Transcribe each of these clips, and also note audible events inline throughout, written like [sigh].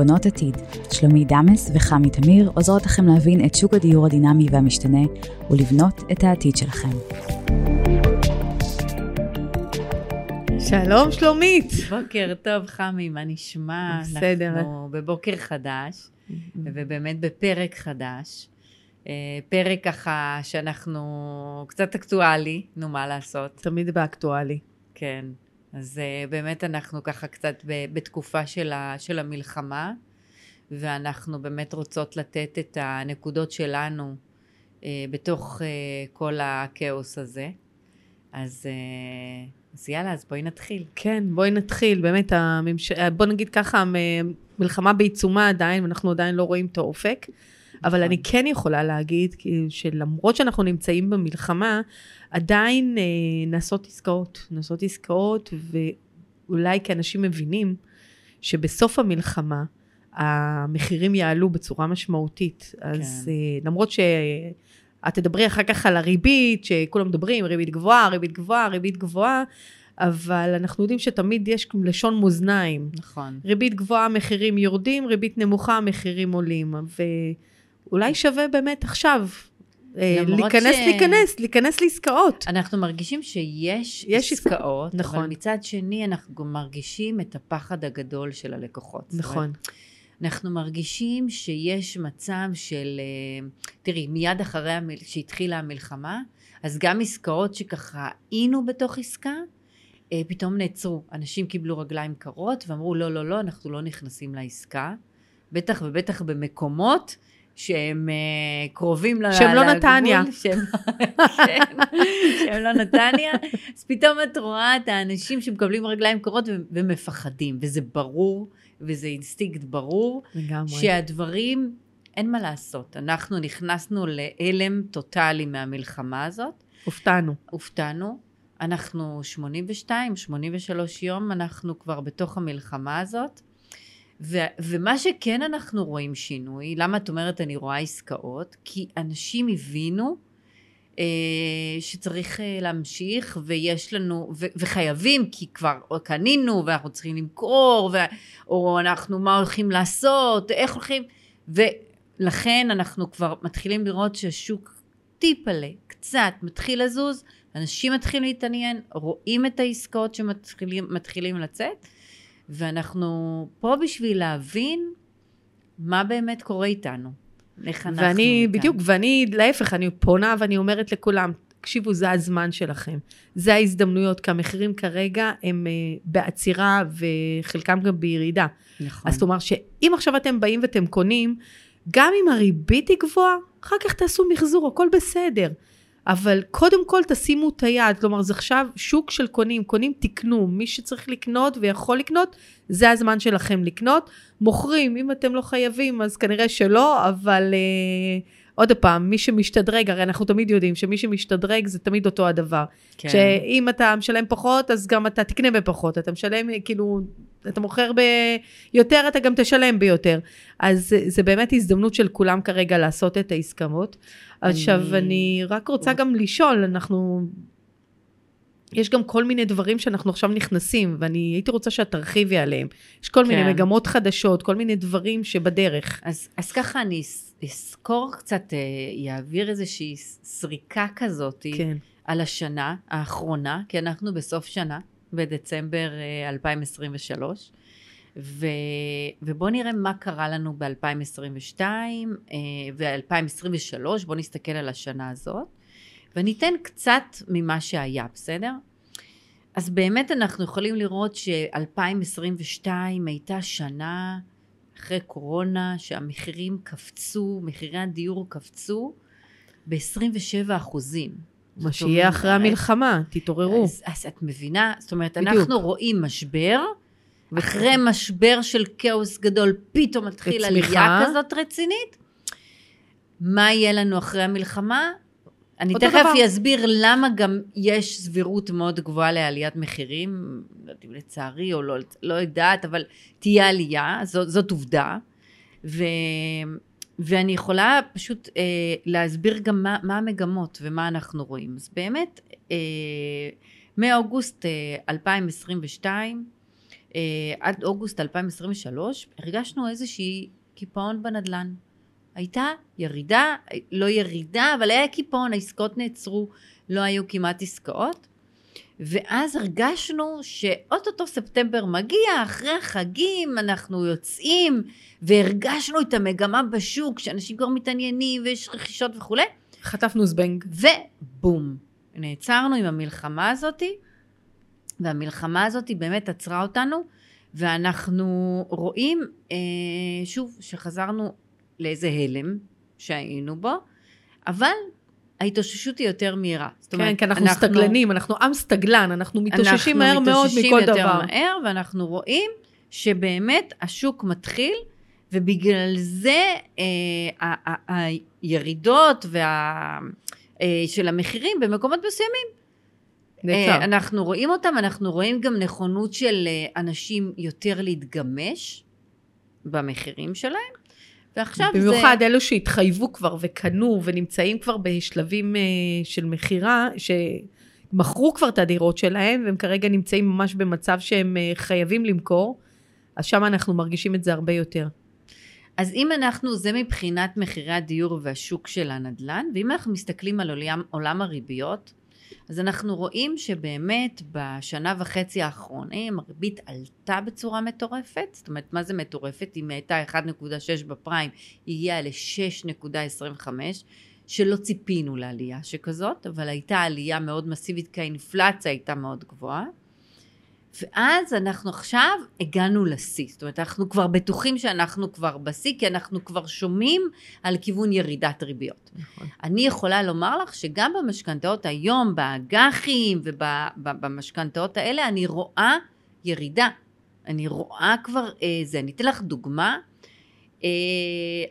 בונות עתיד. שלומי דמס וחמי תמיר עוזרות לכם להבין את שוק הדיור הדינמי והמשתנה ולבנות את העתיד שלכם. שלום שלומית. בוקר טוב חמי, מה נשמע? בסדר. אנחנו בבוקר חדש, ובאמת בפרק חדש. אה, פרק ככה שאנחנו קצת אקטואלי, נו מה לעשות. תמיד באקטואלי. כן. אז אה, באמת אנחנו ככה קצת בתקופה של, ה, של המלחמה, ואנחנו באמת רוצות לתת את הנקודות שלנו אה, בתוך אה, כל הכאוס הזה. אז, אז יאללה, אז בואי נתחיל. כן, בואי נתחיל. באמת, הממש... בוא נגיד ככה, מלחמה בעיצומה עדיין, ואנחנו עדיין לא רואים את האופק. אבל נכון. אני כן יכולה להגיד שלמרות שאנחנו נמצאים במלחמה, עדיין אה, נעשות עסקאות. נעשות עסקאות, ואולי כי אנשים מבינים שבסוף המלחמה המחירים יעלו בצורה משמעותית. אז כן. אה, למרות שאת תדברי אחר כך על הריבית, שכולם מדברים, ריבית גבוהה, ריבית גבוהה, ריבית גבוהה, אבל אנחנו יודעים שתמיד יש לשון מאזניים. נכון. ריבית גבוהה, מחירים יורדים, ריבית נמוכה, המחירים עולים. ואולי שווה באמת עכשיו אה, להיכנס, ש- להיכנס, להיכנס לעסקאות. אנחנו מרגישים שיש יש עסקאות, נכון. אבל מצד שני אנחנו גם מרגישים את הפחד הגדול של הלקוחות. נכון, אנחנו מרגישים שיש מצב של, אה, תראי, מיד אחרי המל... שהתחילה המלחמה, אז גם עסקאות שככה היינו בתוך עסקה, אה, פתאום נעצרו. אנשים קיבלו רגליים קרות ואמרו, לא, לא, לא, אנחנו לא נכנסים לעסקה. בטח ובטח במקומות שהם אה, קרובים ל- שהם לא לגבול, נתניה. שהם, [laughs] שהם לא נתניה. אז פתאום את רואה את האנשים שמקבלים רגליים קרות ו- ומפחדים, וזה ברור, וזה אינסטינקט ברור, לגמרי. שהדברים, אין מה לעשות. אנחנו נכנסנו להלם טוטאלי מהמלחמה הזאת, הופתענו. הופתענו. אנחנו 82, 83 יום, אנחנו כבר בתוך המלחמה הזאת. ו- ומה שכן אנחנו רואים שינוי, למה את אומרת אני רואה עסקאות? כי אנשים הבינו אה, שצריך אה, להמשיך ויש לנו, ו- וחייבים, כי כבר קנינו ואנחנו צריכים למכור, ו- או אנחנו מה הולכים לעשות, איך הולכים, ולכן אנחנו כבר מתחילים לראות שהשוק טיפלה, קצת, מתחיל לזוז, אנשים מתחילים להתעניין, רואים את העסקאות שמתחילים מתחילים לצאת, ואנחנו פה בשביל להבין מה באמת קורה איתנו. איך אנחנו ואני, מכאן. בדיוק, ואני, להפך, אני פונה ואני אומרת לכולם, תקשיבו, זה הזמן שלכם. זה ההזדמנויות, כי המחירים כרגע הם אה, בעצירה וחלקם גם בירידה. נכון. אז אומרת שאם עכשיו אתם באים ואתם קונים, גם אם הריבית היא גבוהה, אחר כך תעשו מחזור, הכל בסדר. אבל קודם כל תשימו את היד, כלומר זה עכשיו שוק של קונים, קונים תקנו, מי שצריך לקנות ויכול לקנות, זה הזמן שלכם לקנות. מוכרים, אם אתם לא חייבים אז כנראה שלא, אבל אה, עוד פעם, מי שמשתדרג, הרי אנחנו תמיד יודעים שמי שמשתדרג זה תמיד אותו הדבר. כן. שאם אתה משלם פחות, אז גם אתה תקנה בפחות. אתה משלם, כאילו, אתה מוכר ביותר, אתה גם תשלם ביותר. אז זה, באמת הזדמנות של כולם כרגע לעשות את העסקאות. עכשיו, אני רק רוצה גם לשאול, אנחנו... יש גם כל מיני דברים שאנחנו עכשיו נכנסים, ואני הייתי רוצה שאת תרחיבי עליהם. יש כל מיני כן. מגמות חדשות, כל מיני דברים שבדרך. אז, אז ככה אני אס- אסקור קצת, אה, אעביר איזושהי סריקה כזאת כן. על השנה האחרונה, כי אנחנו בסוף שנה, בדצמבר אה, 2023, ו, ובואו נראה מה קרה לנו ב-2022 ו-2023, בואו נסתכל על השנה הזאת, וניתן קצת ממה שהיה, בסדר? אז באמת אנחנו יכולים לראות ש-2022 הייתה שנה אחרי קורונה שהמחירים קפצו, מחירי הדיור קפצו ב-27 אחוזים. מה שיהיה אחרי המלחמה, תתעוררו. אז, אז את מבינה? זאת אומרת, בדיוק. אנחנו רואים משבר, אחרי משבר של כאוס גדול, פתאום מתחיל וצמיחה. עלייה כזאת רצינית. מה יהיה לנו אחרי המלחמה? אני תכף. אסביר למה גם יש סבירות מאוד גבוהה לעליית מחירים, לא יודעת אם לצערי או לא, לא יודעת, אבל תהיה עלייה, זאת, זאת עובדה. ו, ואני יכולה פשוט אה, להסביר גם מה, מה המגמות ומה אנחנו רואים. אז באמת, אה, מאוגוסט אה, 2022, אה, עד אוגוסט 2023, הרגשנו איזושהי קיפאון בנדל"ן. הייתה ירידה, לא ירידה, אבל היה קיפאון, העסקאות נעצרו, לא היו כמעט עסקאות. ואז הרגשנו שאו-טו-טו ספטמבר מגיע, אחרי החגים אנחנו יוצאים, והרגשנו את המגמה בשוק, שאנשים כבר מתעניינים ויש רכישות וכולי. חטפנו זבנג. ובום, נעצרנו עם המלחמה הזאתי, והמלחמה הזאתי באמת עצרה אותנו, ואנחנו רואים, אה, שוב, שחזרנו לאיזה הלם שהיינו בו, אבל ההתאוששות היא יותר מהירה. זאת כן, כי אנחנו סטגלנים, אנחנו עם סטגלן, אנחנו מתאוששים מהר מאוד מכל דבר. אנחנו מתאוששים יותר מהר, ואנחנו רואים שבאמת השוק מתחיל, ובגלל זה אה, הירידות וה, אה, של המחירים במקומות מסוימים, אה, אנחנו רואים אותם, אנחנו רואים גם נכונות של אה, אנשים יותר להתגמש במחירים שלהם. ועכשיו במיוחד זה... במיוחד אלו שהתחייבו כבר וקנו ונמצאים כבר בשלבים uh, של מכירה, שמכרו כבר את הדירות שלהם, והם כרגע נמצאים ממש במצב שהם חייבים למכור, אז שם אנחנו מרגישים את זה הרבה יותר. אז אם אנחנו, זה מבחינת מחירי הדיור והשוק של הנדל"ן, ואם אנחנו מסתכלים על עולם, עולם הריביות, אז אנחנו רואים שבאמת בשנה וחצי האחרונים הריבית עלתה בצורה מטורפת, זאת אומרת מה זה מטורפת? אם הייתה 1.6 בפריים היא הגיעה ל-6.25 שלא ציפינו לעלייה שכזאת, אבל הייתה עלייה מאוד מסיבית כי האינפלציה הייתה מאוד גבוהה. ואז אנחנו עכשיו הגענו לשיא, זאת אומרת אנחנו כבר בטוחים שאנחנו כבר בשיא, כי אנחנו כבר שומעים על כיוון ירידת ריביות. נכון. אני יכולה לומר לך שגם במשכנתאות היום, באג"חים ובמשכנתאות האלה, אני רואה ירידה. אני רואה כבר איזה, אני אתן לך דוגמה. אה,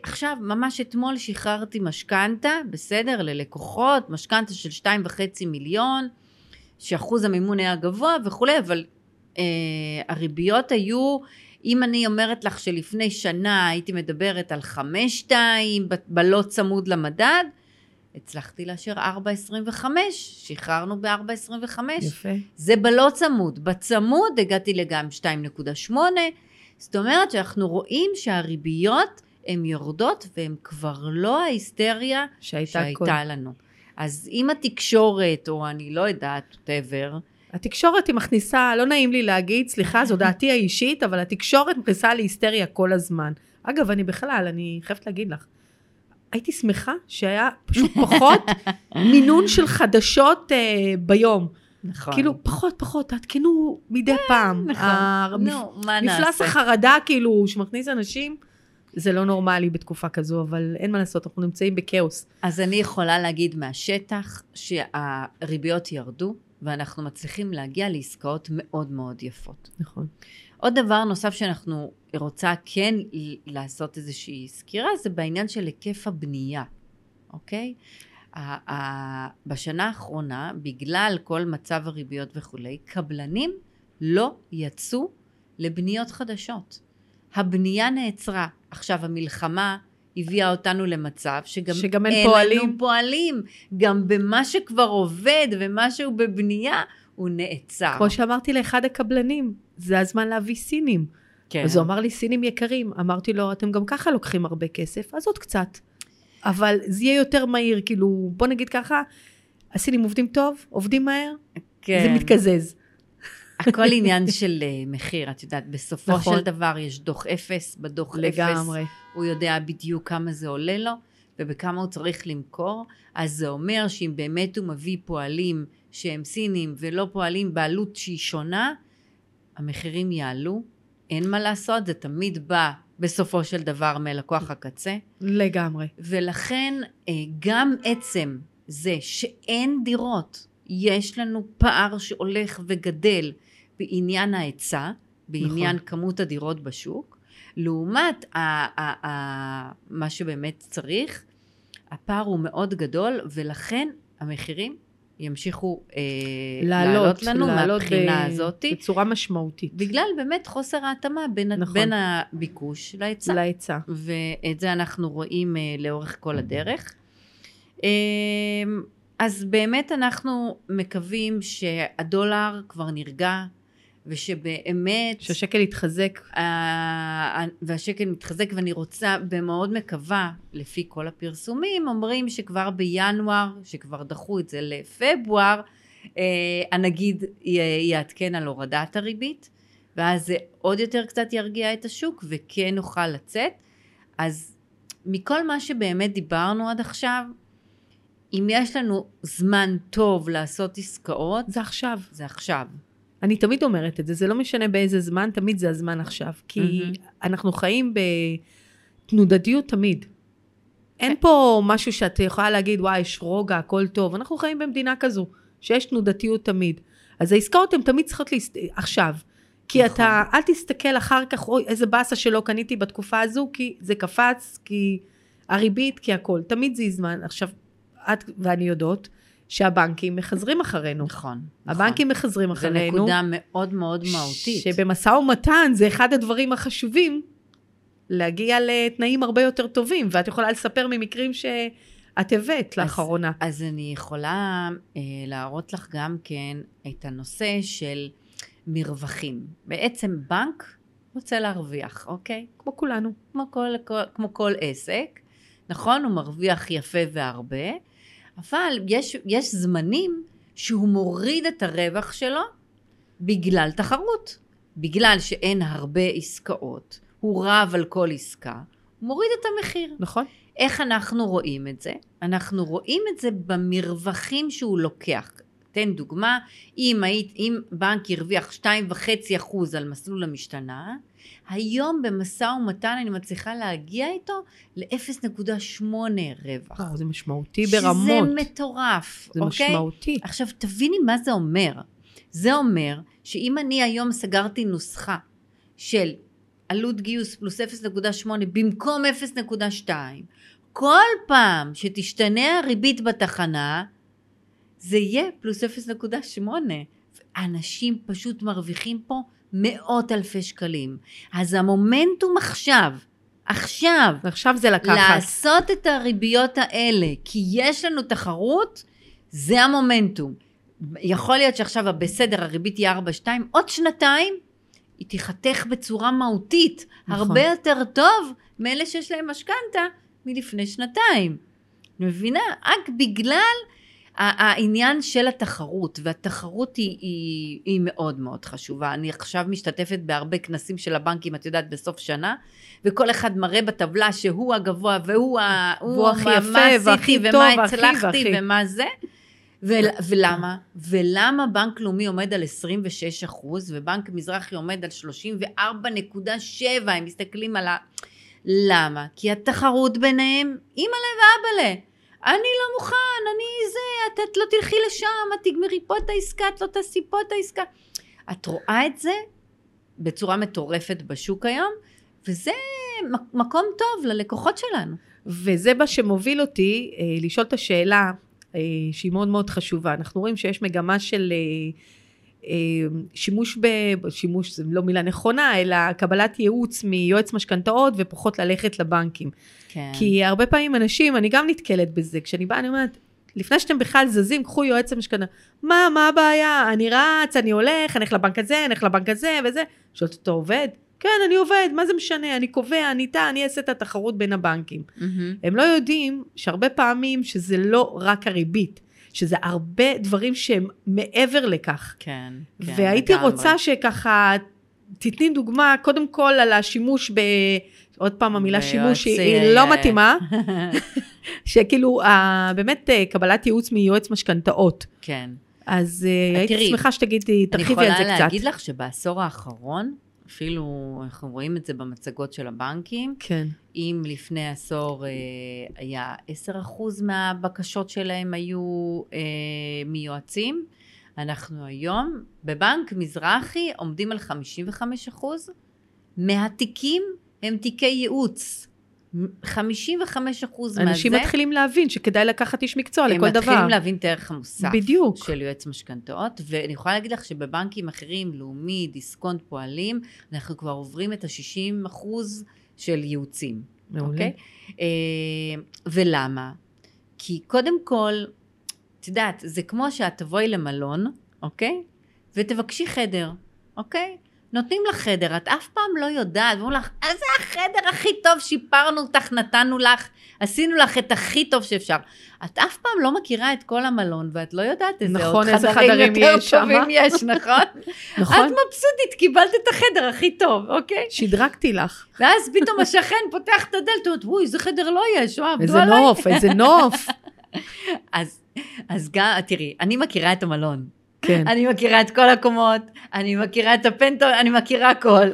עכשיו, ממש אתמול שחררתי משכנתה, בסדר, ללקוחות, משכנתה של שתיים וחצי מיליון, שאחוז המימון היה גבוה וכולי, אבל אה, הריביות היו, אם אני אומרת לך שלפני שנה הייתי מדברת על חמש שתיים, בלא צמוד למדד, הצלחתי לאשר 4.25, שחררנו ב-4.25. יפה. זה בלא צמוד. בצמוד הגעתי לגם 2.8, זאת אומרת שאנחנו רואים שהריביות הן יורדות והן כבר לא ההיסטריה שהייתה, שהייתה כל... לנו. אז אם התקשורת, או אני לא יודעת, whatever, התקשורת היא מכניסה, לא נעים לי להגיד, סליחה, זו דעתי האישית, אבל התקשורת מכניסה להיסטריה כל הזמן. אגב, אני בכלל, אני חייבת להגיד לך, הייתי שמחה שהיה פשוט פחות [laughs] מינון של חדשות uh, ביום. נכון. כאילו, פחות, פחות, תעדכנו מדי כן, פעם. נכון. נו, מה נעשה? מפלס החרדה, כאילו, שמכניס אנשים, זה לא נורמלי בתקופה כזו, אבל אין מה לעשות, אנחנו נמצאים בכאוס. אז אני יכולה להגיד מהשטח שהריביות ירדו, ואנחנו מצליחים להגיע לעסקאות מאוד מאוד יפות. נכון. עוד דבר נוסף שאנחנו רוצה כן לעשות איזושהי סקירה, זה בעניין של היקף הבנייה, אוקיי? בשנה האחרונה, בגלל כל מצב הריביות וכולי, קבלנים לא יצאו לבניות חדשות. הבנייה נעצרה. עכשיו המלחמה הביאה אותנו למצב שגם, שגם אין, אין פועלים. לנו פועלים. גם במה שכבר עובד ומה שהוא בבנייה, הוא נעצר. כמו שאמרתי לאחד הקבלנים, זה הזמן להביא סינים. כן. אז הוא אמר לי, סינים יקרים. אמרתי לו, אתם גם ככה לוקחים הרבה כסף, אז עוד קצת. אבל זה יהיה יותר מהיר, כאילו, בוא נגיד ככה, הסינים עובדים טוב, עובדים מהר, כן. זה מתקזז. הכל עניין של uh, מחיר, את יודעת, בסופו נכון. של דבר יש דוח אפס, בדוח לגמרי. אפס הוא יודע בדיוק כמה זה עולה לו ובכמה הוא צריך למכור, אז זה אומר שאם באמת הוא מביא פועלים שהם סינים ולא פועלים בעלות שהיא שונה, המחירים יעלו, אין מה לעשות, זה תמיד בא בסופו של דבר מלקוח הקצה. לגמרי. ולכן אה, גם עצם זה שאין דירות, יש לנו פער שהולך וגדל בעניין ההיצע, בעניין נכון. כמות הדירות בשוק, לעומת ה- ה- ה- מה שבאמת צריך, הפער הוא מאוד גדול, ולכן המחירים ימשיכו אה, לעלות, לעלות לנו לעלות מהבחינה ב- הזאת. בצורה משמעותית. בגלל באמת חוסר ההתאמה בין, נכון. בין הביקוש להיצע. להיצע. ואת זה אנחנו רואים אה, לאורך כל הדרך. אה, אז באמת אנחנו מקווים שהדולר כבר נרגע, ושבאמת... שהשקל יתחזק. והשקל מתחזק ואני רוצה ומאוד מקווה, לפי כל הפרסומים, אומרים שכבר בינואר, שכבר דחו את זה לפברואר, אה, הנגיד יעדכן על הורדת הריבית, ואז זה עוד יותר קצת ירגיע את השוק וכן נוכל לצאת. אז מכל מה שבאמת דיברנו עד עכשיו, אם יש לנו זמן טוב לעשות עסקאות, זה עכשיו. זה עכשיו. אני תמיד אומרת את זה, זה לא משנה באיזה זמן, תמיד זה הזמן עכשיו. כי מהמם. אנחנו חיים בתנודתיות תמיד. אין פה משהו שאת יכולה להגיד, וואי, יש רוגע, הכל טוב. אנחנו חיים במדינה כזו, שיש תנודתיות תמיד. אז העסקאות הן תמיד צריכות להסת... עכשיו. כי נכון. אתה, אל תסתכל אחר כך, אוי, איזה באסה שלא קניתי בתקופה הזו, כי זה קפץ, כי הריבית, כי הכל. תמיד זה זמן. עכשיו, את ואני יודעות שהבנקים מחזרים אחרינו. נכון. הבנקים מחזרים זו אחרינו. נקודה מאוד מאוד מהותית. שבמשא ומתן זה אחד הדברים החשובים, להגיע לתנאים הרבה יותר טובים, ואת יכולה לספר ממקרים שאת הבאת לאחרונה. אז אני יכולה אה, להראות לך גם כן את הנושא של מרווחים. בעצם בנק רוצה להרוויח, אוקיי? כמו כולנו. כמו כל, כל, כמו כל עסק, נכון? הוא מרוויח יפה והרבה, אבל יש, יש זמנים שהוא מוריד את הרווח שלו בגלל תחרות. בגלל שאין הרבה עסקאות, הוא רב על כל עסקה, הוא מוריד את המחיר. נכון? איך אנחנו רואים את זה? אנחנו רואים את זה במרווחים שהוא לוקח. תן דוגמה, אם, היית, אם בנק הרוויח 2.5% על מסלול המשתנה, היום במשא ומתן אני מצליחה להגיע איתו ל-0.8 רווח. וואו, זה משמעותי ברמות. שזה מטורף, זה אוקיי? משמעותי. עכשיו תביני מה זה אומר. זה אומר שאם אני היום סגרתי נוסחה של עלות גיוס פלוס 0.8 במקום 0.2, כל פעם שתשתנה הריבית בתחנה, זה יהיה פלוס 0.8. אנשים פשוט מרוויחים פה מאות אלפי שקלים. אז המומנטום עכשיו, עכשיו, ועכשיו זה לקחת. לעשות את הריביות האלה, כי יש לנו תחרות, זה המומנטום. יכול להיות שעכשיו בסדר הריבית תהיה 4-2, עוד שנתיים היא תיחתך בצורה מהותית, נכון. הרבה יותר טוב מאלה שיש להם משכנתה מלפני שנתיים. מבינה? רק בגלל העניין של התחרות, והתחרות היא, היא, היא מאוד מאוד חשובה. אני עכשיו משתתפת בהרבה כנסים של הבנקים, את יודעת, בסוף שנה, וכל אחד מראה בטבלה שהוא הגבוה והוא ה... והוא הכי יפה והכי ומה טוב והכי הצלחתי והכי. ומה זה. ו- ולמה? ולמה בנק לאומי עומד על 26 אחוז ובנק מזרחי עומד על 34.7, הם מסתכלים על ה... למה? כי התחרות ביניהם, אימא'לה ואבא'לה. אני לא מוכן, אני זה, את, את לא תלכי לשם, את תגמרי פה את העסקה, את לא תעשי פה את העסקה. את רואה את זה בצורה מטורפת בשוק היום, וזה מקום טוב ללקוחות שלנו. וזה מה שמוביל אותי אה, לשאול את השאלה אה, שהיא מאוד מאוד חשובה. אנחנו רואים שיש מגמה של אה, שימוש ב... שימוש זו לא מילה נכונה, אלא קבלת ייעוץ מיועץ משכנתאות ופחות ללכת לבנקים. כן. כי הרבה פעמים אנשים, אני גם נתקלת בזה, כשאני באה אני אומרת, לפני שאתם בכלל זזים, קחו יועץ המשכנתה. מה, מה הבעיה? אני רץ, אני הולך, אני הולך לבנק הזה, אני הולך לבנק הזה וזה. שואלת אותו, עובד? כן, אני עובד, מה זה משנה? אני קובע, אני איתה, אני אעשה את התחרות בין הבנקים. מהמם. הם לא יודעים שהרבה פעמים שזה לא רק הריבית, שזה הרבה דברים שהם מעבר לכך. כן, כן, והייתי לגמרי. רוצה שככה, תתני דוגמה, קודם כל על השימוש ב... עוד פעם, המילה שימוש היא, היא לא אה, מתאימה, [laughs] שכאילו, ה- באמת אה, קבלת ייעוץ מיועץ משכנתאות. כן. אז אה, הייתי שמחה שתגידי, תרחיבי על זה אני יכולה קצת. להגיד לך שבעשור האחרון, אפילו אנחנו רואים את זה במצגות של הבנקים, כן, אם לפני עשור אה, היה 10% מהבקשות שלהם היו אה, מיועצים, אנחנו היום בבנק מזרחי עומדים על 55% מהתיקים הם תיקי ייעוץ. 55% מהזה, אנשים מתחילים להבין שכדאי לקחת איש מקצוע לכל הם דבר. מתחילים להבין את הערך המוסף בדיוק. של יועץ משכנתאות, ואני יכולה להגיד לך שבבנקים אחרים, לאומי, דיסקונט, פועלים, אנחנו כבר עוברים את ה-60 אחוז של ייעוצים, מעולה. אוקיי? אה, ולמה? כי קודם כל, את יודעת, זה כמו שאת תבואי למלון, אוקיי? ותבקשי חדר. אוקיי? נותנים לך חדר, את אף פעם לא יודעת, ואומרים לך, אז זה החדר הכי טוב, שיפרנו אותך, נתנו לך, עשינו לך את הכי טוב שאפשר. את אף פעם לא מכירה את כל המלון, ואת לא יודעת איזה נכון, עוד איזה חדרים חדרים יותר יש שמה. טובים יש, [laughs] נכון? נכון? את מבסוטית, קיבלת את החדר הכי טוב, אוקיי? שדרגתי לך. ואז פתאום [laughs] השכן פותח את הדלת, אומרת, וואי, איזה חדר לא יש, וואו, עבדו איזה עליי. נוף, איזה נוף. [laughs] אז, אז גם, תראי, אני מכירה את המלון. כן. אני מכירה את כל הקומות, אני מכירה את הפנטו, אני מכירה הכל.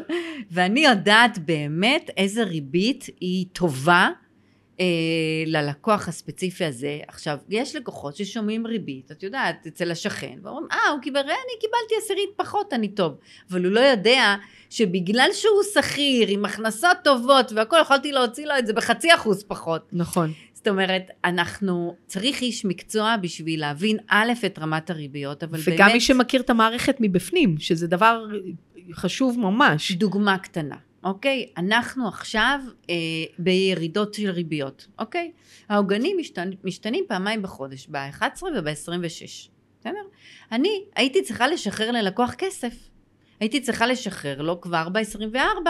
ואני יודעת באמת איזה ריבית היא טובה אה, ללקוח הספציפי הזה. עכשיו, יש לקוחות ששומעים ריבית, את יודעת, אצל השכן, ואומרים, אה, הוא קיבל, אני קיבלתי עשירית פחות, אני טוב. אבל הוא לא יודע שבגלל שהוא שכיר, עם הכנסות טובות והכל, יכולתי להוציא לו את זה בחצי אחוז פחות. נכון. זאת אומרת, אנחנו, צריך איש מקצוע בשביל להבין א', את רמת הריביות, אבל באמת... וגם מי שמכיר את המערכת מבפנים, שזה דבר חשוב ממש. דוגמה קטנה, אוקיי? אנחנו עכשיו אה, בירידות של ריביות, אוקיי? העוגנים משתנ, משתנים פעמיים בחודש, ב-11 וב-26, בסדר? אני הייתי צריכה לשחרר ללקוח כסף. הייתי צריכה לשחרר לו כבר ב-24.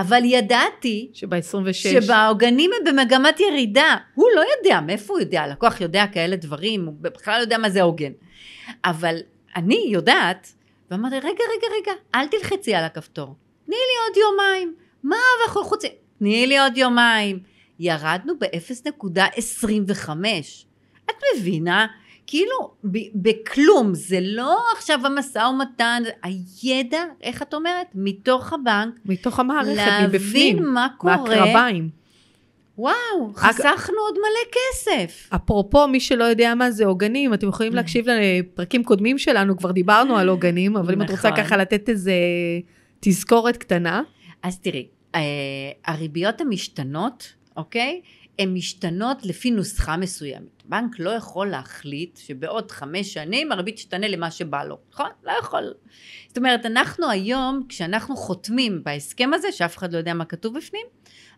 אבל ידעתי שב-26. שבעוגנים הם במגמת ירידה. הוא לא יודע, מאיפה הוא יודע? הלקוח יודע כאלה דברים, הוא בכלל לא יודע מה זה עוגן. אבל אני יודעת, ואמרתי, רגע, רגע, רגע, אל תלחצי על הכפתור. תני לי עוד יומיים. מה אנחנו חוצים? תני לי עוד יומיים. ירדנו ב-0.25. את מבינה? כאילו, ב- בכלום, זה לא עכשיו המשא ומתן, הידע, איך את אומרת? מתוך הבנק, מתוך המערכת, להבין מבפנים. מה קורה. מהקרביים. וואו, חסכנו עוד מלא כסף. אפרופו, מי שלא יודע מה זה עוגנים, אתם יכולים להקשיב לפרקים קודמים שלנו, כבר דיברנו על עוגנים, אבל אם את רוצה נכון. ככה לתת איזה תזכורת קטנה, אז תראי, אה, הריביות המשתנות, אוקיי? הן משתנות לפי נוסחה מסוימת. בנק לא יכול להחליט שבעוד חמש שנים הריבית תשתנה למה שבא לו, נכון? לא יכול. זאת אומרת, אנחנו היום, כשאנחנו חותמים בהסכם הזה, שאף אחד לא יודע מה כתוב בפנים,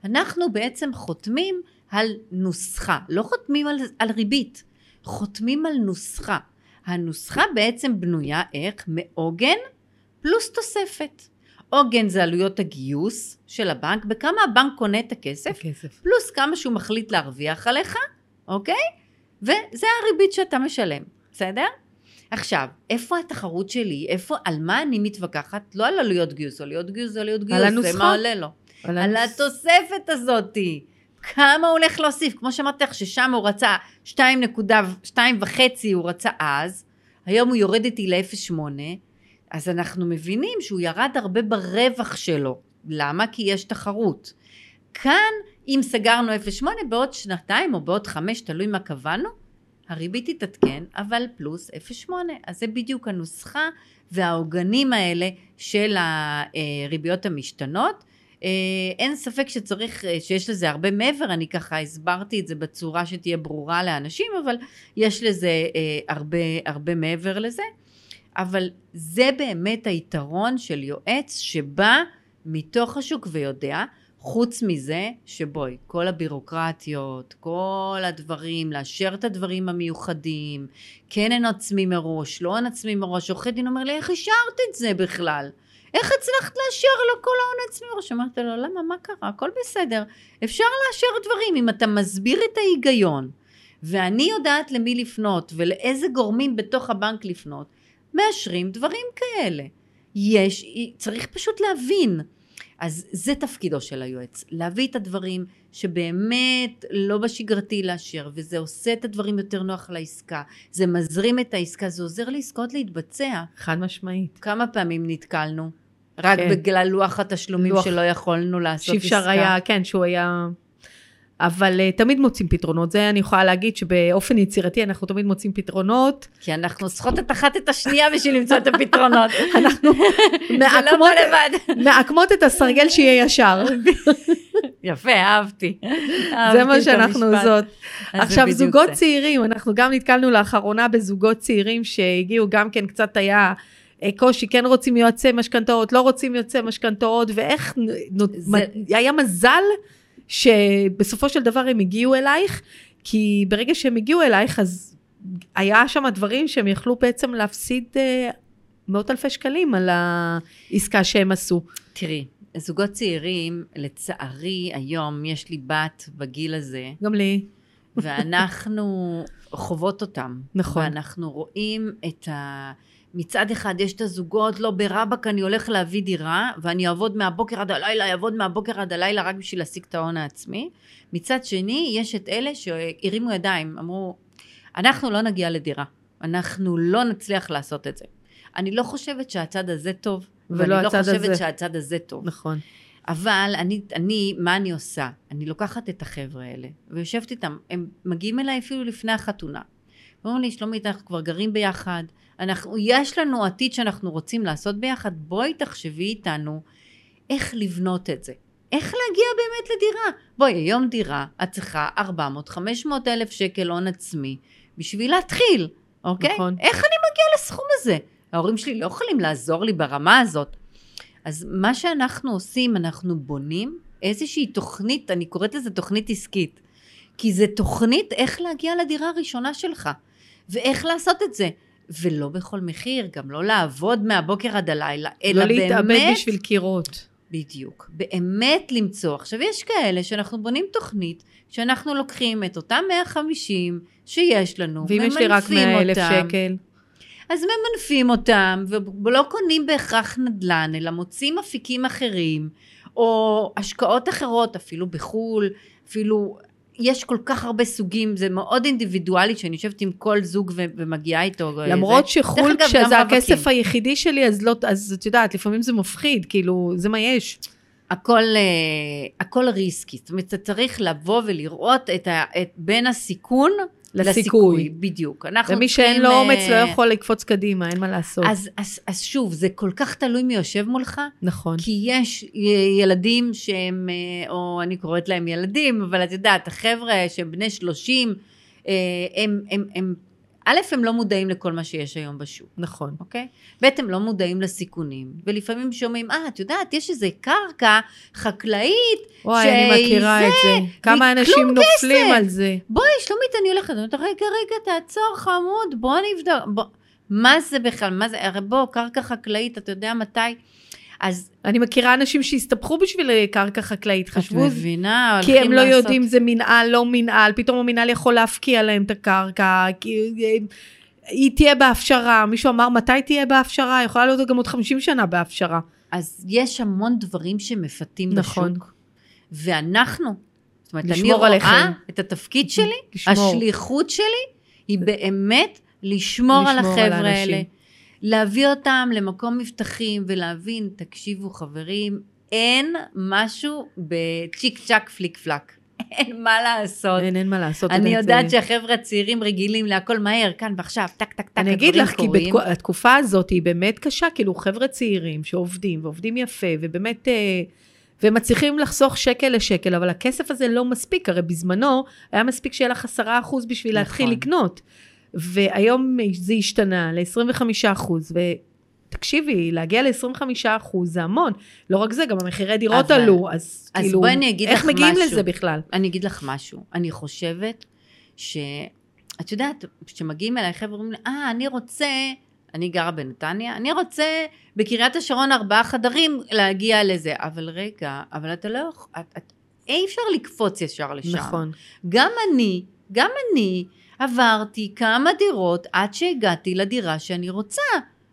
אנחנו בעצם חותמים על נוסחה, לא חותמים על, על ריבית, חותמים על נוסחה. הנוסחה בעצם בנויה איך? מעוגן פלוס תוספת. עוגן זה עלויות הגיוס של הבנק, בכמה הבנק קונה את הכסף, הכסף. פלוס כמה שהוא מחליט להרוויח עליך, אוקיי? וזה הריבית שאתה משלם, בסדר? עכשיו, איפה התחרות שלי? איפה, על מה אני מתווכחת? לא על עלויות גיוס, עלויות גיוס זה עלויות גיוס, זה הנוסחה. מה עולה לו. על התוספת הזאתי. כמה הוא הולך להוסיף? כמו שאמרתי לך ששם הוא רצה 2.2 וחצי הוא רצה אז, היום הוא יורד איתי ל-0.8, אז אנחנו מבינים שהוא ירד הרבה ברווח שלו. למה? כי יש תחרות. כאן, אם סגרנו 0.8, בעוד שנתיים או בעוד חמש, תלוי מה קבענו, הריבית תתעדכן, אבל פלוס 0.8. אז זה בדיוק הנוסחה והעוגנים האלה של הריביות המשתנות. אה, אין ספק שצריך, אה, שיש לזה הרבה מעבר, אני ככה הסברתי את זה בצורה שתהיה ברורה לאנשים, אבל יש לזה אה, הרבה, הרבה מעבר לזה. אבל זה באמת היתרון של יועץ שבא מתוך השוק ויודע, חוץ מזה שבואי, כל הבירוקרטיות, כל הדברים, לאשר את הדברים המיוחדים, כן אין עצמי מראש, לא אין עצמי מראש, עורכי דין אומר לי, איך אישרת את זה בכלל? איך הצלחת לאשר לו כל ההון עצמי מראש? אמרתי לו, למה, מה קרה? הכל בסדר. אפשר לאשר דברים אם אתה מסביר את ההיגיון. ואני יודעת למי לפנות ולאיזה גורמים בתוך הבנק לפנות, מאשרים דברים כאלה. יש, צריך פשוט להבין. אז זה תפקידו של היועץ, להביא את הדברים שבאמת לא בשגרתי לאשר, וזה עושה את הדברים יותר נוח לעסקה, זה מזרים את העסקה, זה עוזר לעסקאות להתבצע. חד משמעית. כמה פעמים נתקלנו? רק כן. בגלל לוח התשלומים לוח- שלא יכולנו לעשות עסקה. שאפשר היה, כן, שהוא היה... אבל uh, תמיד מוצאים פתרונות, זה אני יכולה להגיד שבאופן יצירתי אנחנו תמיד מוצאים פתרונות. כי אנחנו צריכות את אחת את השנייה בשביל למצוא את הפתרונות. [laughs] אנחנו לא מעקמות. מעקמות את הסרגל שיהיה ישר. [laughs] יפה, אהבתי. זה מה שאנחנו. עושות. עכשיו, זוגות זה. צעירים, אנחנו גם נתקלנו לאחרונה בזוגות צעירים שהגיעו גם כן קצת היה אה, קושי, כן רוצים יועצי משכנתאות, לא רוצים יועצי משכנתאות, ואיך זה- היה מזל שבסופו של דבר הם הגיעו אלייך, כי ברגע שהם הגיעו אלייך, אז היה שם דברים שהם יכלו בעצם להפסיד אה, מאות אלפי שקלים על העסקה שהם עשו. תראי, זוגות צעירים, לצערי, היום יש לי בת בגיל הזה, גם לי. ואנחנו חוות אותם. נכון. ואנחנו רואים את ה... מצד אחד יש את הזוגות, לא ברבק אני הולך להביא דירה, ואני אעבוד מהבוקר עד הלילה, אעבוד מהבוקר עד הלילה רק בשביל להשיג את ההון העצמי. מצד שני, יש את אלה שהרימו ידיים, אמרו, אנחנו לא נגיע לדירה, אנחנו לא נצליח לעשות את זה. אני לא חושבת שהצד הזה טוב, ולא ואני לא חושבת הזה. שהצד הזה טוב. נכון. אבל אני, אני, מה אני עושה? אני לוקחת את החבר'ה האלה ויושבת איתם, הם מגיעים אליי אפילו לפני החתונה. ואומרים לי, שלומית, אנחנו כבר גרים ביחד, אנחנו, יש לנו עתיד שאנחנו רוצים לעשות ביחד, בואי תחשבי איתנו איך לבנות את זה. איך להגיע באמת לדירה? בואי, היום דירה, את צריכה 400-500 אלף שקל הון עצמי בשביל להתחיל, אוקיי? נכון. איך אני מגיעה לסכום הזה? ההורים שלי לא יכולים לעזור לי ברמה הזאת. אז מה שאנחנו עושים, אנחנו בונים איזושהי תוכנית, אני קוראת לזה תוכנית עסקית. כי זה תוכנית איך להגיע לדירה הראשונה שלך, ואיך לעשות את זה. ולא בכל מחיר, גם לא לעבוד מהבוקר עד הלילה, אלא לא להתאבד באמת... בשביל קירות. בדיוק. באמת למצוא. עכשיו, יש כאלה שאנחנו בונים תוכנית, שאנחנו לוקחים את אותם 150 שיש לנו, ואם יש לי רק ממנפים 100 אלף אותם. שקל, אז ממנפים אותם, ולא קונים בהכרח נדל"ן, אלא מוצאים אפיקים אחרים, או השקעות אחרות, אפילו בחו"ל, אפילו... יש כל כך הרבה סוגים, זה מאוד אינדיבידואלי, שאני יושבת עם כל זוג ו- ומגיעה איתו. למרות זה. שחו"ל, כשזה. הכסף היחידי שלי, אז לא, אז את יודעת, לפעמים זה מפחיד, כאילו, זה מה יש. הכל, אה, הכל ריסקי, זאת אומרת, אתה צריך לבוא ולראות את ה, את, בין הסיכון לסיכוי. בדיוק. אנחנו ומי שאין לו אה, אומץ לא יכול לקפוץ קדימה, אין מה לעשות. אז, אז, אז שוב, זה כל כך תלוי מי יושב מולך, נכון. כי יש י- ילדים שהם, אה, או אני קוראת להם ילדים, אבל את יודעת, החבר'ה שהם בני 30, אה, הם, הם, הם, א', הם לא מודעים לכל מה שיש היום בשוק. נכון. אוקיי? ב' הם לא מודעים לסיכונים, ולפעמים שומעים, אה, את יודעת, יש איזה קרקע חקלאית, וואי, אני מכירה את זה. כמה אנשים נופלים כסף. על זה. בואי, שלומית, אני הולכת, אני אומרת, רגע, רגע, תעצור, חמוד, בוא נבדוק, בוא. מה זה בכלל, מה זה, הרי בוא, קרקע חקלאית, אתה יודע מתי? אז אני מכירה אנשים שהסתבכו בשביל אה, קרקע חקלאית, את חשבו, מבינה, כי הם הולכים לא לעשות- יודעים זה מנהל, לא מנהל, פתאום המנהל יכול להפקיע להם את הקרקע, כי אה, היא תהיה בהפשרה, מישהו אמר מתי תהיה בהפשרה, יכולה להיות גם עוד 50 שנה בהפשרה. אז יש המון דברים שמפתים נכון. בשוק, ואנחנו, זאת אומרת, אני רואה עליכם. את התפקיד שלי, לשמור. השליחות שלי היא באמת לשמור לשמור על החבר'ה האנשים. האלה. להביא אותם למקום מבטחים ולהבין, תקשיבו חברים, אין משהו בצ'יק צ'אק פליק פלאק. [laughs] אין מה לעשות. אין, אין מה לעשות. אני יודעת. שהחבר'ה הצעירים רגילים להכל מהר, כאן ועכשיו, טק טק טק, אני אגיד לך, כי התקופה הזאת היא באמת קשה, כאילו חבר'ה צעירים שעובדים, ועובדים יפה, ובאמת, אה, ומצליחים לחסוך שקל לשקל, אבל הכסף הזה לא מספיק, הרי בזמנו היה מספיק שיהיה לך עשרה אחוז בשביל נכון. להתחיל לקנות. והיום זה השתנה ל-25 אחוז, ותקשיבי, להגיע ל-25 אחוז זה המון. לא רק זה, גם המחירי דירות אבל- עלו, אז, אז כאילו, בואי אני אגיד איך מגיעים משהו. לזה בכלל? אני אגיד לך משהו, אני חושבת ש... את יודעת, כשמגיעים אליי חבר'ה אומרים לי, אה, אני רוצה, אני גרה בנתניה, אני רוצה בקריית השרון ארבעה חדרים להגיע לזה. אבל רגע, אבל אתה לא יכול, את, את, אי אפשר לקפוץ ישר לשם. נכון. גם אני, גם אני עברתי כמה דירות עד שהגעתי לדירה שאני רוצה,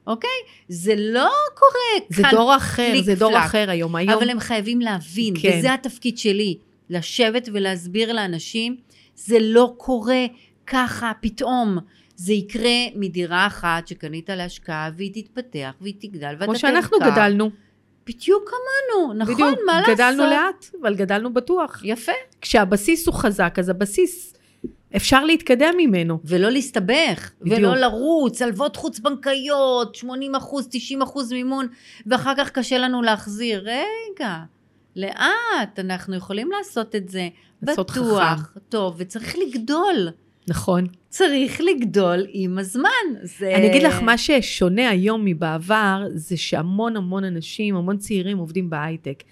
אוקיי? זה לא קורה זה כאן דור אחר, זה דור פלק. אחר היום. היום אבל הם חייבים להבין, כן. וזה התפקיד שלי, לשבת ולהסביר לאנשים, זה לא קורה ככה פתאום. זה יקרה מדירה אחת שקנית להשקעה והיא תתפתח והיא תגדל ואתה כמו שאנחנו תמכר. גדלנו. בדיוק כמונו, נכון, בדיוק, מה לעשות? גדלנו לאט, אבל גדלנו בטוח. יפה. כשהבסיס הוא חזק, אז הבסיס, אפשר להתקדם ממנו. ולא להסתבך, בדיוק. ולא לרוץ, הלוואות חוץ בנקאיות, 80 אחוז, 90 אחוז מימון, ואחר כך קשה לנו להחזיר. רגע, לאט, אנחנו יכולים לעשות את זה. לעשות בטוח, טוב, וצריך לגדול. נכון. צריך לגדול עם הזמן. זה... אני אגיד לך, מה ששונה היום מבעבר, זה שהמון המון אנשים, המון צעירים עובדים בהייטק.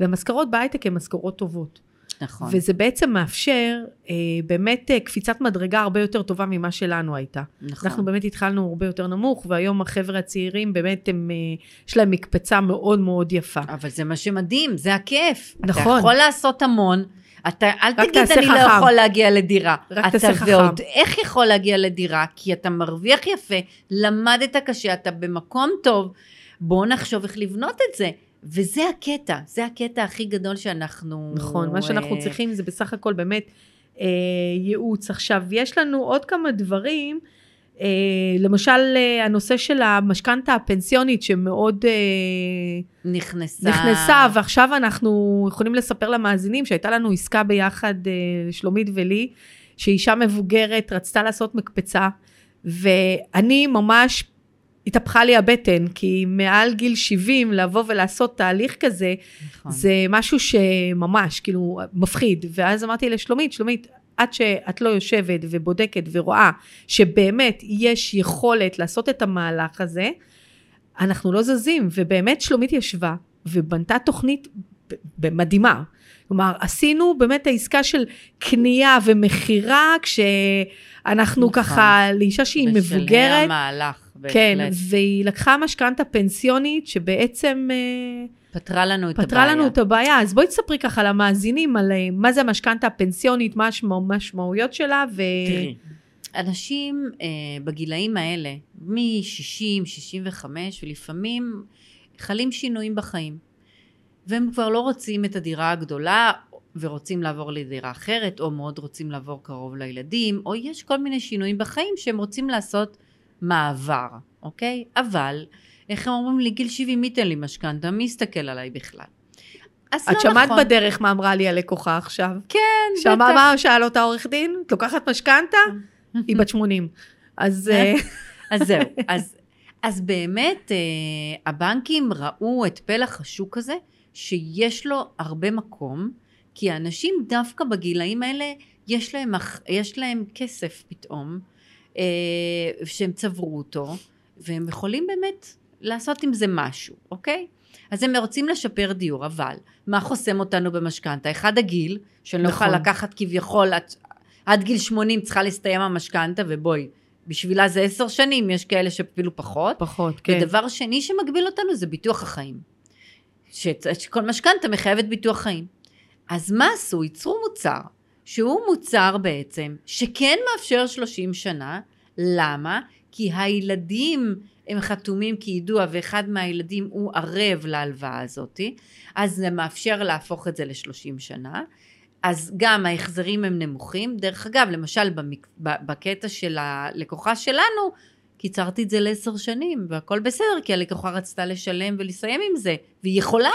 והמשכורות בהייטק הן משכורות טובות. נכון. וזה בעצם מאפשר אה, באמת אה, קפיצת מדרגה הרבה יותר טובה ממה שלנו הייתה. נכון. אנחנו באמת התחלנו הרבה יותר נמוך, והיום החבר'ה הצעירים באמת הם, אה, יש להם מקפצה מאוד מאוד יפה. אבל זה מה שמדהים, זה הכיף. אתה נכון. יכול לעשות המון. אתה, אל תגיד, אני לא חכם. יכול להגיע לדירה. רק אתה תעשה חכם. ועוד איך יכול להגיע לדירה? כי אתה מרוויח יפה, למדת קשה, אתה במקום טוב. בואו נחשוב איך לבנות את זה. וזה הקטע, זה הקטע הכי גדול שאנחנו... נכון, מה שאנחנו אה, צריכים זה בסך הכל באמת אה, ייעוץ. עכשיו, יש לנו עוד כמה דברים, אה, למשל אה, הנושא של המשכנתה הפנסיונית שמאוד אה, נכנסה. נכנסה, ועכשיו אנחנו יכולים לספר למאזינים שהייתה לנו עסקה ביחד, אה, שלומית ולי, שאישה מבוגרת רצתה לעשות מקפצה, ואני ממש התהפכה לי הבטן, כי מעל גיל 70 לבוא ולעשות תהליך כזה, נכון. זה משהו שממש, כאילו, מפחיד. ואז אמרתי לשלומית, שלומית, עד שאת לא יושבת ובודקת ורואה שבאמת יש יכולת לעשות את המהלך הזה, אנחנו לא זזים. ובאמת שלומית ישבה ובנתה תוכנית מדהימה. כלומר, עשינו באמת העסקה של קנייה ומכירה, כשאנחנו נכון. ככה, לאישה שהיא בשלהי מבוגרת, כן. והיא לקחה משכנתה פנסיונית שבעצם אה, פתרה לנו את פתרה הבעיה. לנו את הבעיה. אז בואי תספרי ככה למאזינים על אה, מה זה המשכנתה הפנסיונית, מה המשמעויות שלה, ו... תראי, אנשים אה, בגילאים האלה, מ-60, 65, ולפעמים חלים שינויים בחיים. והם כבר לא רוצים את הדירה הגדולה, ורוצים לעבור לדירה אחרת, או מאוד רוצים לעבור קרוב לילדים, או יש כל מיני שינויים בחיים שהם רוצים לעשות מעבר, אוקיי? אבל, איך הם אומרים לי, גיל 70, מי ייתן לי משכנתה? מי יסתכל עליי בכלל? אז את לא שמעת נכון. בדרך מה אמרה לי הלקוחה עכשיו? כן, שמע בטח. מה שאל אותה עורך דין? את לוקחת משכנתה? [laughs] היא בת 80. אז אה, אז זהו, [laughs] אז, אז באמת אה, הבנקים ראו את פלח השוק הזה, שיש לו הרבה מקום, כי האנשים דווקא בגילאים האלה, יש להם, יש להם כסף פתאום, אה, שהם צברו אותו, והם יכולים באמת לעשות עם זה משהו, אוקיי? אז הם רוצים לשפר דיור, אבל מה חוסם אותנו במשכנתה? אחד הגיל, שאני לא נכון. יכולה לקחת כביכול, עד, עד גיל 80 צריכה להסתיים המשכנתה, ובואי, בשבילה זה עשר שנים, יש כאלה שאפילו פחות. פחות, כן. ודבר שני שמגביל אותנו זה ביטוח החיים. שכל משכנתה מחייבת ביטוח חיים. אז מה עשו? ייצרו מוצר, שהוא מוצר בעצם, שכן מאפשר 30 שנה, למה? כי הילדים הם חתומים כיידוע ואחד מהילדים הוא ערב להלוואה הזאתי, אז זה מאפשר להפוך את זה ל-30 שנה. אז גם ההחזרים הם נמוכים. דרך אגב, למשל במק... בקטע של הלקוחה שלנו, קיצרתי את זה לעשר שנים, והכל בסדר, כי הלקוחה רצתה לשלם ולסיים עם זה, והיא יכולה,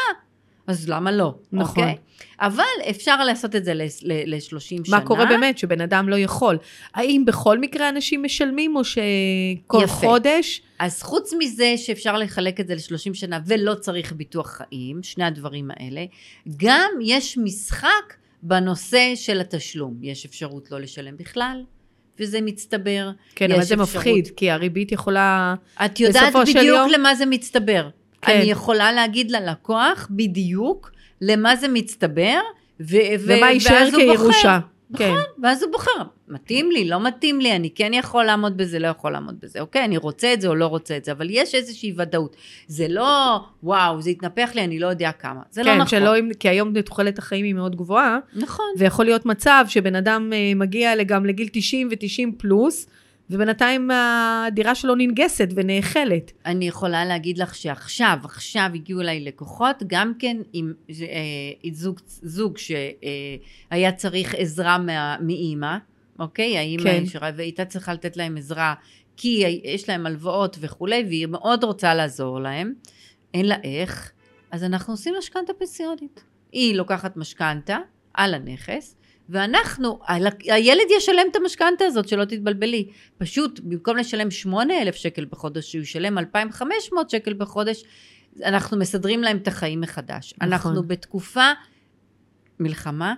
אז למה לא? נכון. אוקיי? אבל אפשר לעשות את זה ל-30 שנה. מה קורה באמת שבן אדם לא יכול? האם בכל מקרה אנשים משלמים, או שכל יפה. חודש? אז חוץ מזה שאפשר לחלק את זה ל-30 שנה ולא צריך ביטוח חיים, שני הדברים האלה, גם יש משחק בנושא של התשלום. יש אפשרות לא לשלם בכלל, וזה מצטבר. כן, אבל זה אפשרות- מפחיד, כי הריבית יכולה... את יודעת בדיוק יום- למה זה מצטבר. כן. אני יכולה להגיד ללקוח בדיוק למה זה מצטבר, ו- ומה יישאר. כירושה. כן. ואז הוא בוחר, מתאים לי, לא מתאים לי, אני כן יכול לעמוד בזה, לא יכול לעמוד בזה. אוקיי, אני רוצה את זה או לא רוצה את זה, אבל יש איזושהי ודאות. זה לא, וואו, זה התנפח לי, אני לא יודע כמה. זה לא כן, נכון. שלא, כי היום תוחלת החיים היא מאוד גבוהה, נכון. ויכול להיות מצב שבן אדם אה, מגיע גם לגיל 90 ו-90 פלוס, ובינתיים הדירה שלו ננגסת ונאכלת. אני יכולה להגיד לך שעכשיו, עכשיו הגיעו אליי לקוחות, גם כן עם אה, זוג, זוג שהיה צריך עזרה מה, מאימא, אוקיי? האימא כן. ישרה, והייתה צריכה לתת להם עזרה, כי יש להם הלוואות וכולי, והיא מאוד רוצה לעזור להם, אין לה איך, אז אנחנו עושים משכנתה פנסיונית. היא לוקחת משכנתה על הנכס, ואנחנו, הילד ישלם את המשכנתה הזאת, שלא תתבלבלי. פשוט, במקום לשלם 8,000 שקל בחודש, שהוא ישלם 2,500 שקל בחודש, אנחנו מסדרים להם את החיים מחדש. נכון. אנחנו בתקופה מלחמה,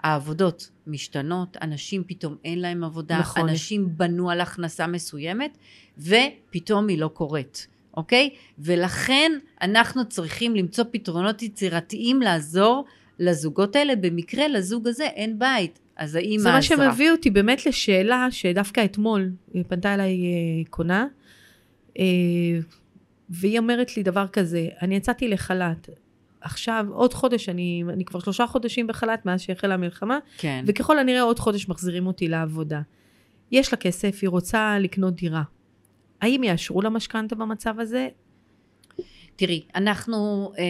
העבודות משתנות, אנשים פתאום אין להם עבודה, נכון. אנשים בנו על הכנסה מסוימת, ופתאום היא לא קורית. אוקיי? ולכן אנחנו צריכים למצוא פתרונות יצירתיים לעזור לזוגות האלה, במקרה לזוג הזה אין בית, אז האימא זה מה עזרה. שמביא אותי באמת לשאלה שדווקא אתמול פנתה אליי אה, קונה, אה, והיא אומרת לי דבר כזה, אני יצאתי לחל"ת, עכשיו עוד חודש, אני, אני כבר שלושה חודשים בחל"ת מאז שהחלה המלחמה, כן. וככל הנראה עוד חודש מחזירים אותי לעבודה. יש לה כסף, היא רוצה לקנות דירה. האם יאשרו לה משכנתה במצב הזה? תראי, אנחנו, אה,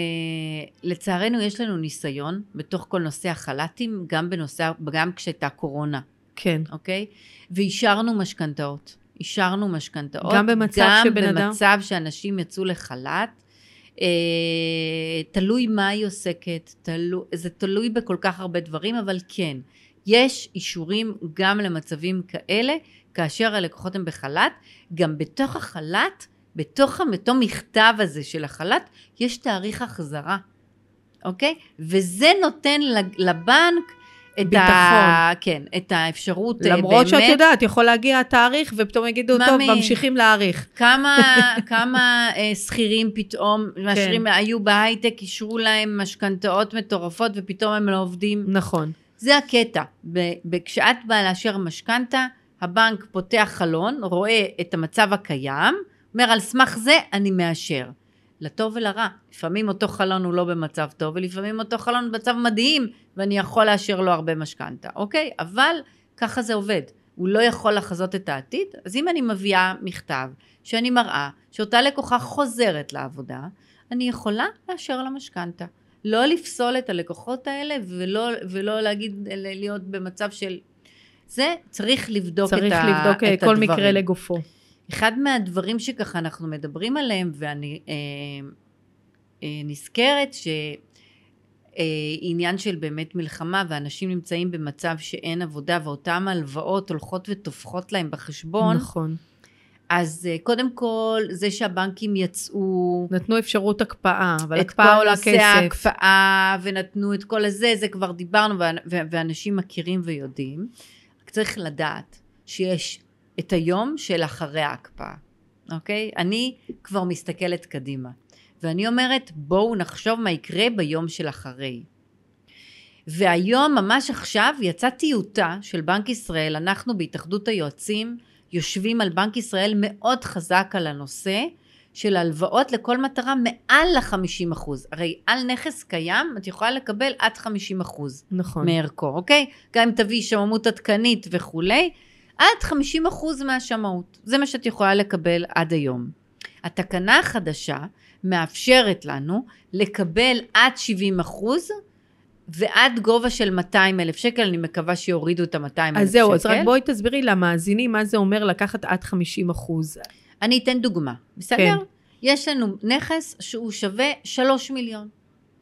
לצערנו יש לנו ניסיון בתוך כל נושא החל"תים, גם בנושא, גם כשהייתה קורונה, כן. אוקיי? ואישרנו משכנתאות. אישרנו משכנתאות. גם במצב שבן אדם- גם במצב שאנשים יצאו לחל"ת. אה, תלוי מה היא עוסקת, תלו, זה תלוי בכל כך הרבה דברים, אבל כן, יש אישורים גם למצבים כאלה, כאשר הלקוחות הם בחל"ת, גם בתוך החל"ת, בתוך אותו מכתב הזה של החל"ת, יש תאריך החזרה, אוקיי? וזה נותן לבנק את, ה... כן, את האפשרות אה, למרות שאת באמת, יודעת, יכול להגיע התאריך ופתאום יגידו, טוב, ממי. ממשיכים להאריך. כמה, [laughs] כמה אה, שכירים פתאום, מאשרים, היו בהייטק, אישרו להם משכנתאות מטורפות ופתאום הם לא עובדים. נכון. זה הקטע. כשאת באה לאשר משכנתה, הבנק פותח חלון, רואה את המצב הקיים, אומר על סמך זה אני מאשר. לטוב ולרע. לפעמים אותו חלון הוא לא במצב טוב, ולפעמים אותו חלון במצב מדהים, ואני יכול לאשר לו הרבה משכנתה, אוקיי? אבל ככה זה עובד. הוא לא יכול לחזות את העתיד, אז אם אני מביאה מכתב שאני מראה שאותה לקוחה חוזרת לעבודה, אני יכולה לאשר לה משכנתה. לא לפסול את הלקוחות האלה ולא, ולא להגיד, להיות במצב של... זה צריך לבדוק צריך את, לבדוק אה, את כל הדברים. מקרה לגופו. אחד מהדברים שככה אנחנו מדברים עליהם, ואני אה, אה, נזכרת שעניין של באמת מלחמה, ואנשים נמצאים במצב שאין עבודה, ואותן הלוואות הולכות וטופחות להם בחשבון, נכון. אז אה, קודם כל, זה שהבנקים יצאו, נתנו אפשרות הקפאה, אבל את הקפאה כל עולה נושא כסף. ההקפאה, ונתנו את כל הזה, זה כבר דיברנו, ואנשים מכירים ויודעים. רק צריך לדעת שיש את היום של אחרי ההקפאה, אוקיי? אני כבר מסתכלת קדימה. ואני אומרת, בואו נחשוב מה יקרה ביום של אחרי. והיום, ממש עכשיו, יצאה טיוטה של בנק ישראל, אנחנו בהתאחדות היועצים יושבים על בנק ישראל מאוד חזק על הנושא של הלוואות לכל מטרה מעל ל-50 אחוז. הרי על נכס קיים את יכולה לקבל עד 50 אחוז נכון. מערכו, אוקיי? גם אם תביאי שמאות עדכנית וכולי, עד 50 אחוז מהשמאות. זה מה שאת יכולה לקבל עד היום. התקנה החדשה מאפשרת לנו לקבל עד 70 אחוז ועד גובה של 200 אלף שקל, אני מקווה שיורידו את ה-200 אלף שקל. אז זהו, אז רק בואי תסבירי למאזינים מה זה אומר לקחת עד 50 אחוז. אני אתן דוגמה, בסדר? כן. יש לנו נכס שהוא שווה 3 מיליון.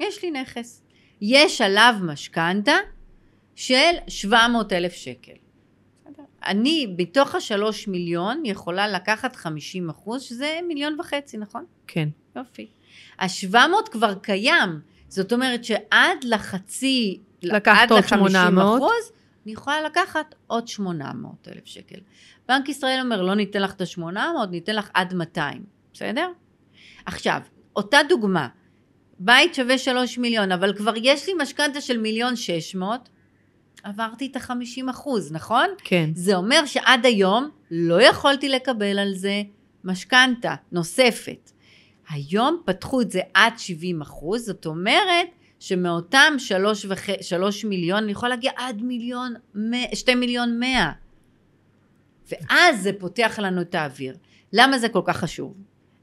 יש לי נכס. יש עליו משכנתה של 700 אלף שקל. אני בתוך השלוש מיליון יכולה לקחת 50 אחוז, שזה מיליון וחצי, נכון? כן. יופי. ה-700 כבר קיים. זאת אומרת שעד לחצי, לקחת עוד ל-50 800. אחוז, אני יכולה לקחת עוד 800 אלף שקל. בנק ישראל אומר, לא ניתן לך את ה-800, ניתן לך עד 200, בסדר? עכשיו, אותה דוגמה, בית שווה 3 מיליון, אבל כבר יש לי משכנתה של מיליון 600, עברתי את ה-50 אחוז, נכון? כן. זה אומר שעד היום לא יכולתי לקבל על זה משכנתה נוספת. היום פתחו את זה עד 70 אחוז, זאת אומרת שמאותם שלוש, וח... שלוש מיליון אני יכולה להגיע עד מיליון, שתי מיליון מאה. ואז זה פותח לנו את האוויר. למה זה כל כך חשוב?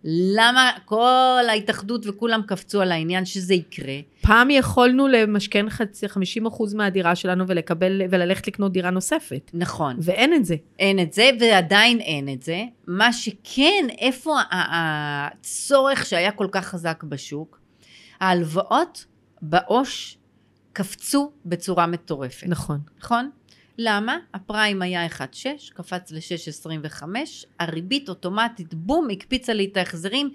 למה כל ההתאחדות וכולם קפצו על העניין שזה יקרה? פעם יכולנו למשכן חצי, 50 אחוז מהדירה שלנו ולקבל, וללכת לקנות דירה נוספת. נכון. ואין את זה. אין את זה, ועדיין אין את זה. מה שכן, איפה הצורך שהיה כל כך חזק בשוק? ההלוואות בעו"ש קפצו בצורה מטורפת, נכון. נכון? למה? הפריים היה 1.6, קפץ ל-6.25, הריבית אוטומטית, בום, הקפיצה לי את ההחזרים,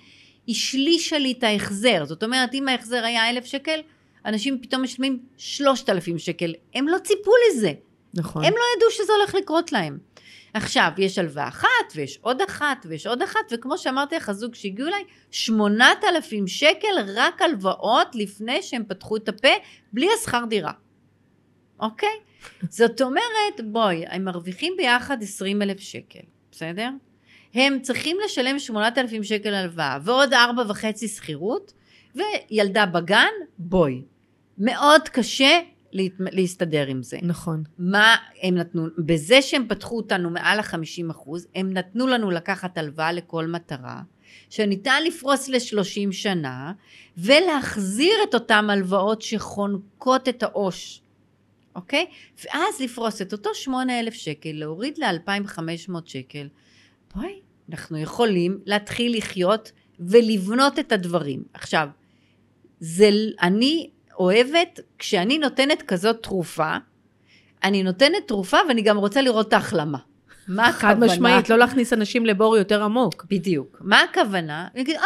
השלישה לי את ההחזר. זאת אומרת, אם ההחזר היה 1,000 שקל, אנשים פתאום משלמים 3,000 שקל. הם לא ציפו לזה. נכון. הם לא ידעו שזה הולך לקרות להם. עכשיו, יש הלוואה אחת, ויש עוד אחת, ויש עוד אחת, וכמו שאמרתי לך, הזוג שהגיעו אליי, 8,000 שקל רק הלוואות לפני שהם פתחו את הפה, בלי השכר דירה. אוקיי? זאת אומרת, בואי, הם מרוויחים ביחד 20,000 שקל, בסדר? הם צריכים לשלם 8,000 שקל הלוואה, ועוד 4.5 שכירות, וילדה בגן, בואי. מאוד קשה להת... להסתדר עם זה. נכון. מה הם נתנו, בזה שהם פתחו אותנו מעל ה-50 אחוז, הם נתנו לנו לקחת הלוואה לכל מטרה, שניתן לפרוס ל-30 שנה, ולהחזיר את אותן הלוואות שחונקות את העו"ש, אוקיי? ואז לפרוס את אותו 8,000 שקל, להוריד ל-2,500 שקל. בואי, אנחנו יכולים להתחיל לחיות ולבנות את הדברים. עכשיו, זה, אני אוהבת, כשאני נותנת כזאת תרופה, אני נותנת תרופה ואני גם רוצה לראות את ההחלמה. מה הכוונה? חד משמעית, לא להכניס אנשים לבור יותר עמוק. בדיוק. מה הכוונה? אני אגיד, אה,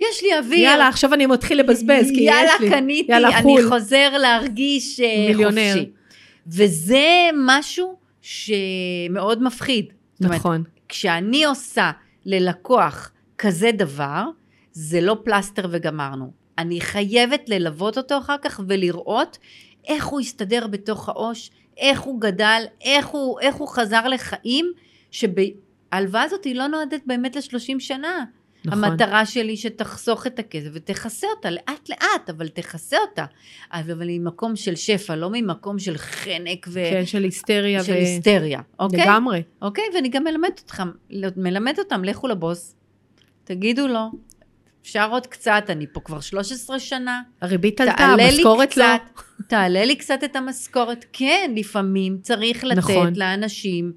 יש לי אוויר. יאללה, עכשיו אני מתחיל לבזבז, כי יש לי. יאללה, קניתי, יאללה, אני חו"ל. חוזר להרגיש אה, מיליונר. חופשי. וזה משהו שמאוד מפחיד. זאת אומרת, נכון. כשאני עושה ללקוח כזה דבר, זה לא פלסטר וגמרנו. אני חייבת ללוות אותו אחר כך ולראות איך הוא הסתדר בתוך העו"ש, איך הוא גדל, איך הוא, איך הוא חזר לחיים, שההלוואה הזאת היא לא נועדת באמת ל-30 שנה. נכון. המטרה שלי שתחסוך את הכסף ותכסה אותה לאט לאט, אבל תכסה אותה. אבל ממקום של שפע, לא ממקום של חנק ו... כן, של היסטריה. של ו- היסטריה, אוקיי? לגמרי. אוקיי, ואני גם מלמדת אותם, מלמדת אותם, לכו לבוס, תגידו לו, אפשר עוד קצת, אני פה כבר 13 שנה, הריבית עלתה, המשכורת לא. תעלה לי קצת את המשכורת. כן, לפעמים צריך לתת נכון. לאנשים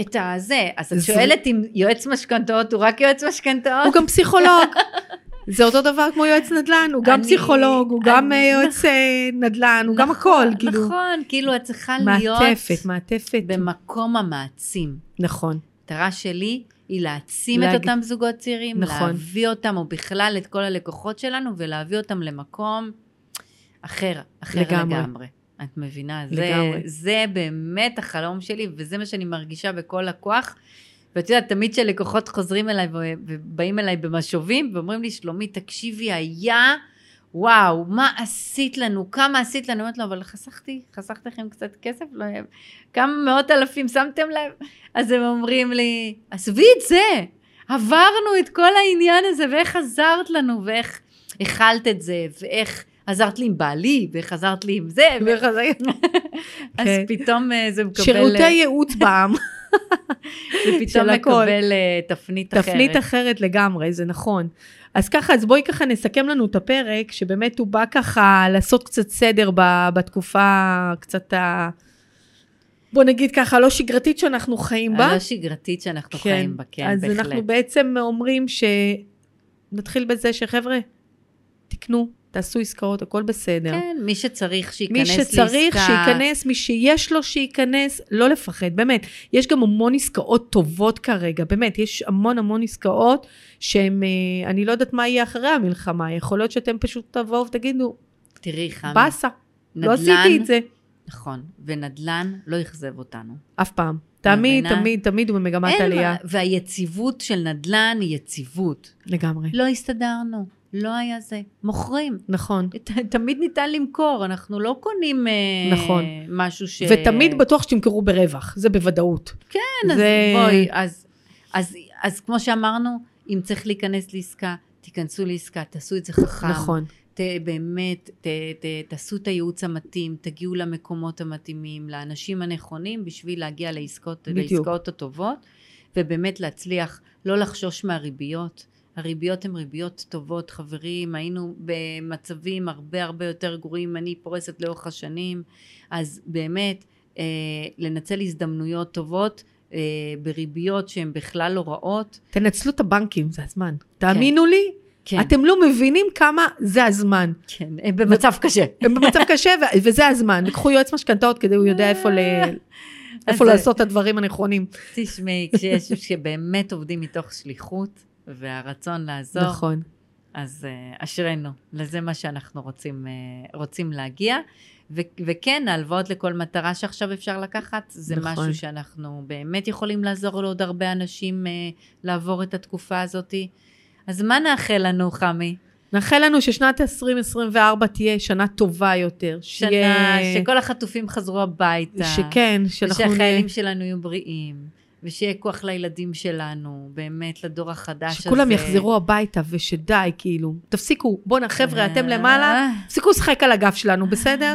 את הזה. אז את שואלת אם יועץ משכנתאות הוא רק יועץ משכנתאות? הוא גם פסיכולוג. זה אותו דבר כמו יועץ נדל"ן, הוא גם פסיכולוג, הוא גם אה, יועץ אה, נדל"ן, הוא גם הכל, כאילו. נכון, כאילו את צריכה להיות מעטפת, מעטפת. במקום המעצים. נכון. המטרה שלי היא להעצים להג- את אותם זוגות צעירים, נכון. להביא אותם, או בכלל את כל הלקוחות שלנו, ולהביא אותם למקום אחר, אחר לגמרי. לגמרי. את מבינה? זה, לגמרי. זה באמת החלום שלי, וזה מה שאני מרגישה בכל הכוח. ואת יודעת, תמיד כשלקוחות חוזרים אליי ובאים אליי במשובים, ואומרים לי, שלומית, תקשיבי, היה, וואו, מה עשית לנו, כמה עשית לנו? אומרת לו, אבל חסכתי, חסכתי לכם קצת כסף, לא, כמה מאות אלפים שמתם לב? אז הם אומרים לי, עזבי את זה, עברנו את כל העניין הזה, ואיך עזרת לנו, ואיך הכלת את זה, ואיך עזרת לי עם בעלי, ואיך עזרת לי עם זה, ו- [laughs] אז כן. פתאום אה, זה מקבל... שירותי ייעוץ בעם, [laughs] זה פתאום. מקבל אה, תפנית אחרת. תפנית אחרת לגמרי, זה נכון. אז ככה, אז בואי ככה נסכם לנו את הפרק, שבאמת הוא בא ככה לעשות קצת סדר ב- בתקופה קצת ה... בוא נגיד ככה, לא שגרתית שאנחנו חיים בה. הלא שגרתית שאנחנו חיים בה, כן, אז בהחלט. אנחנו בעצם אומרים ש... נתחיל בזה שחבר'ה, תקנו, תעשו עסקאות, הכל בסדר. כן, מי שצריך שייכנס מי לעסקה. שצריך שייכנס, מי שיש לו שייכנס, לא לפחד, באמת. יש גם המון עסקאות טובות כרגע, באמת, יש המון המון עסקאות שהן, אה, אני לא יודעת מה יהיה אחרי המלחמה, יכול להיות שאתם פשוט תבואו ותגידו, תראי, חמי, באסה, לא נדל"ן, עשיתי את זה, נכון, ונדל"ן לא אכזב אותנו. אף פעם. תמיד, מבינה? תמיד, תמיד הוא במגמת עלייה. מה- והיציבות של נדל"ן היא יציבות. לגמרי. לא הסתדרנו, לא היה זה. מוכרים. נכון. ת- תמיד ניתן למכור, אנחנו לא קונים אה, נכון. משהו ש... ותמיד בטוח שתמכרו ברווח, זה בוודאות. כן, אז זה- בואי, אז, אז, אז כמו שאמרנו, אם צריך להיכנס לעסקה, תיכנסו לעסקה, תעשו את זה חכם. נכון. ת, באמת, ת, ת, תעשו את הייעוץ המתאים, תגיעו למקומות המתאימים, לאנשים הנכונים, בשביל להגיע לעסקאות, בדיוק. לעסקאות הטובות, ובאמת להצליח, לא לחשוש מהריביות. הריביות הן ריביות טובות, חברים, היינו במצבים הרבה הרבה יותר גרועים, אני פורסת לאורך השנים, אז באמת, אה, לנצל הזדמנויות טובות, אה, בריביות שהן בכלל לא רעות. תנצלו את הבנקים, זה הזמן. תאמינו לי, כן, אתם לא מבינים כמה זה הזמן. כן, הם במצב קשה. הם במצב קשה, ו- וזה הזמן. קחו יועץ משכנתאות כדי הוא יודע איפה, ל... איפה אז- לעשות את הדברים הנכונים. תשמעי, כשיש שבאמת עובדים מתוך שליחות והרצון לעזור, נכון. אז uh, אשרינו, לזה מה שאנחנו רוצים, uh, רוצים להגיע. ו- וכן, ההלוואות לכל מטרה שעכשיו אפשר לקחת, זה נכון. משהו שאנחנו באמת יכולים לעזור לעוד הרבה אנשים uh, לעבור את התקופה הזאת. אז מה נאחל לנו, חמי? נאחל לנו ששנת 2024 תהיה שנה טובה יותר. שנה שיהיה- שכל החטופים חזרו הביתה. שכן, שאנחנו... ושהחיילים נ- שלנו יהיו בריאים, ושיהיה כוח לילדים שלנו, באמת, לדור החדש הזה. שכולם יחזרו הביתה ושדי, כאילו. תפסיקו, בואנה חבר'ה, אתם למעלה, אה. תפסיקו לשחק על הגב שלנו, בסדר?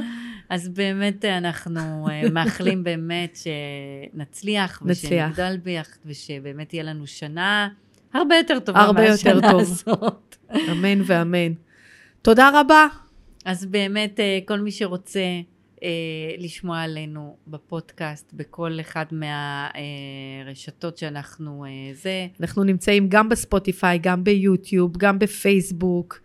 אז באמת אנחנו אה, [laughs] מאחלים באמת שנצליח, נצליח. ושנגדל ביחד, ושבאמת תהיה לנו שנה הרבה יותר טובה הרבה יותר טוב. הזאת. אמן ואמן. תודה רבה. אז באמת, אה, כל מי שרוצה אה, לשמוע עלינו בפודקאסט, בכל אחד מהרשתות שאנחנו אה, זה, אנחנו נמצאים גם בספוטיפיי, גם ביוטיוב, גם בפייסבוק,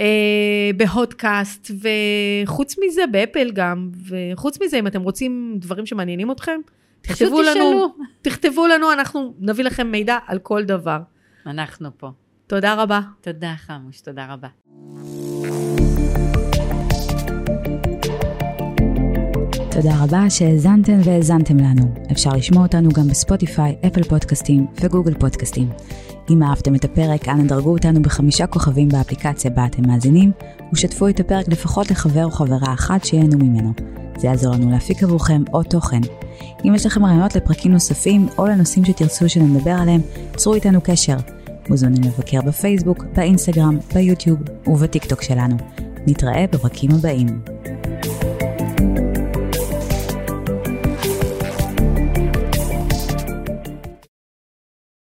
אה, בהודקאסט, וחוץ מזה, באפל גם, וחוץ מזה, אם אתם רוצים דברים שמעניינים אתכם, תכתבו לנו. תכתבו לנו, אנחנו נביא לכם מידע על כל דבר. אנחנו פה. תודה רבה. תודה חמוש, תודה רבה. תודה רבה שהאזנתן והאזנתם לנו. אפשר לשמוע אותנו גם בספוטיפיי, אפל פודקאסטים וגוגל פודקאסטים. אם אהבתם את הפרק, אנא דרגו אותנו בחמישה כוכבים באפליקציה בה אתם מאזינים, ושתפו את הפרק לפחות לחבר או חברה אחת שיהנו ממנו. זה יעזור לנו להפיק עבורכם עוד תוכן. אם יש לכם רעיונות לפרקים נוספים, או לנושאים שתרצו שנדבר עליהם, צרו איתנו קשר. מוזמנים לבקר בפייסבוק, באינסטגרם, ביוטיוב ובטיקטוק שלנו. נתראה בפרקים הבאים.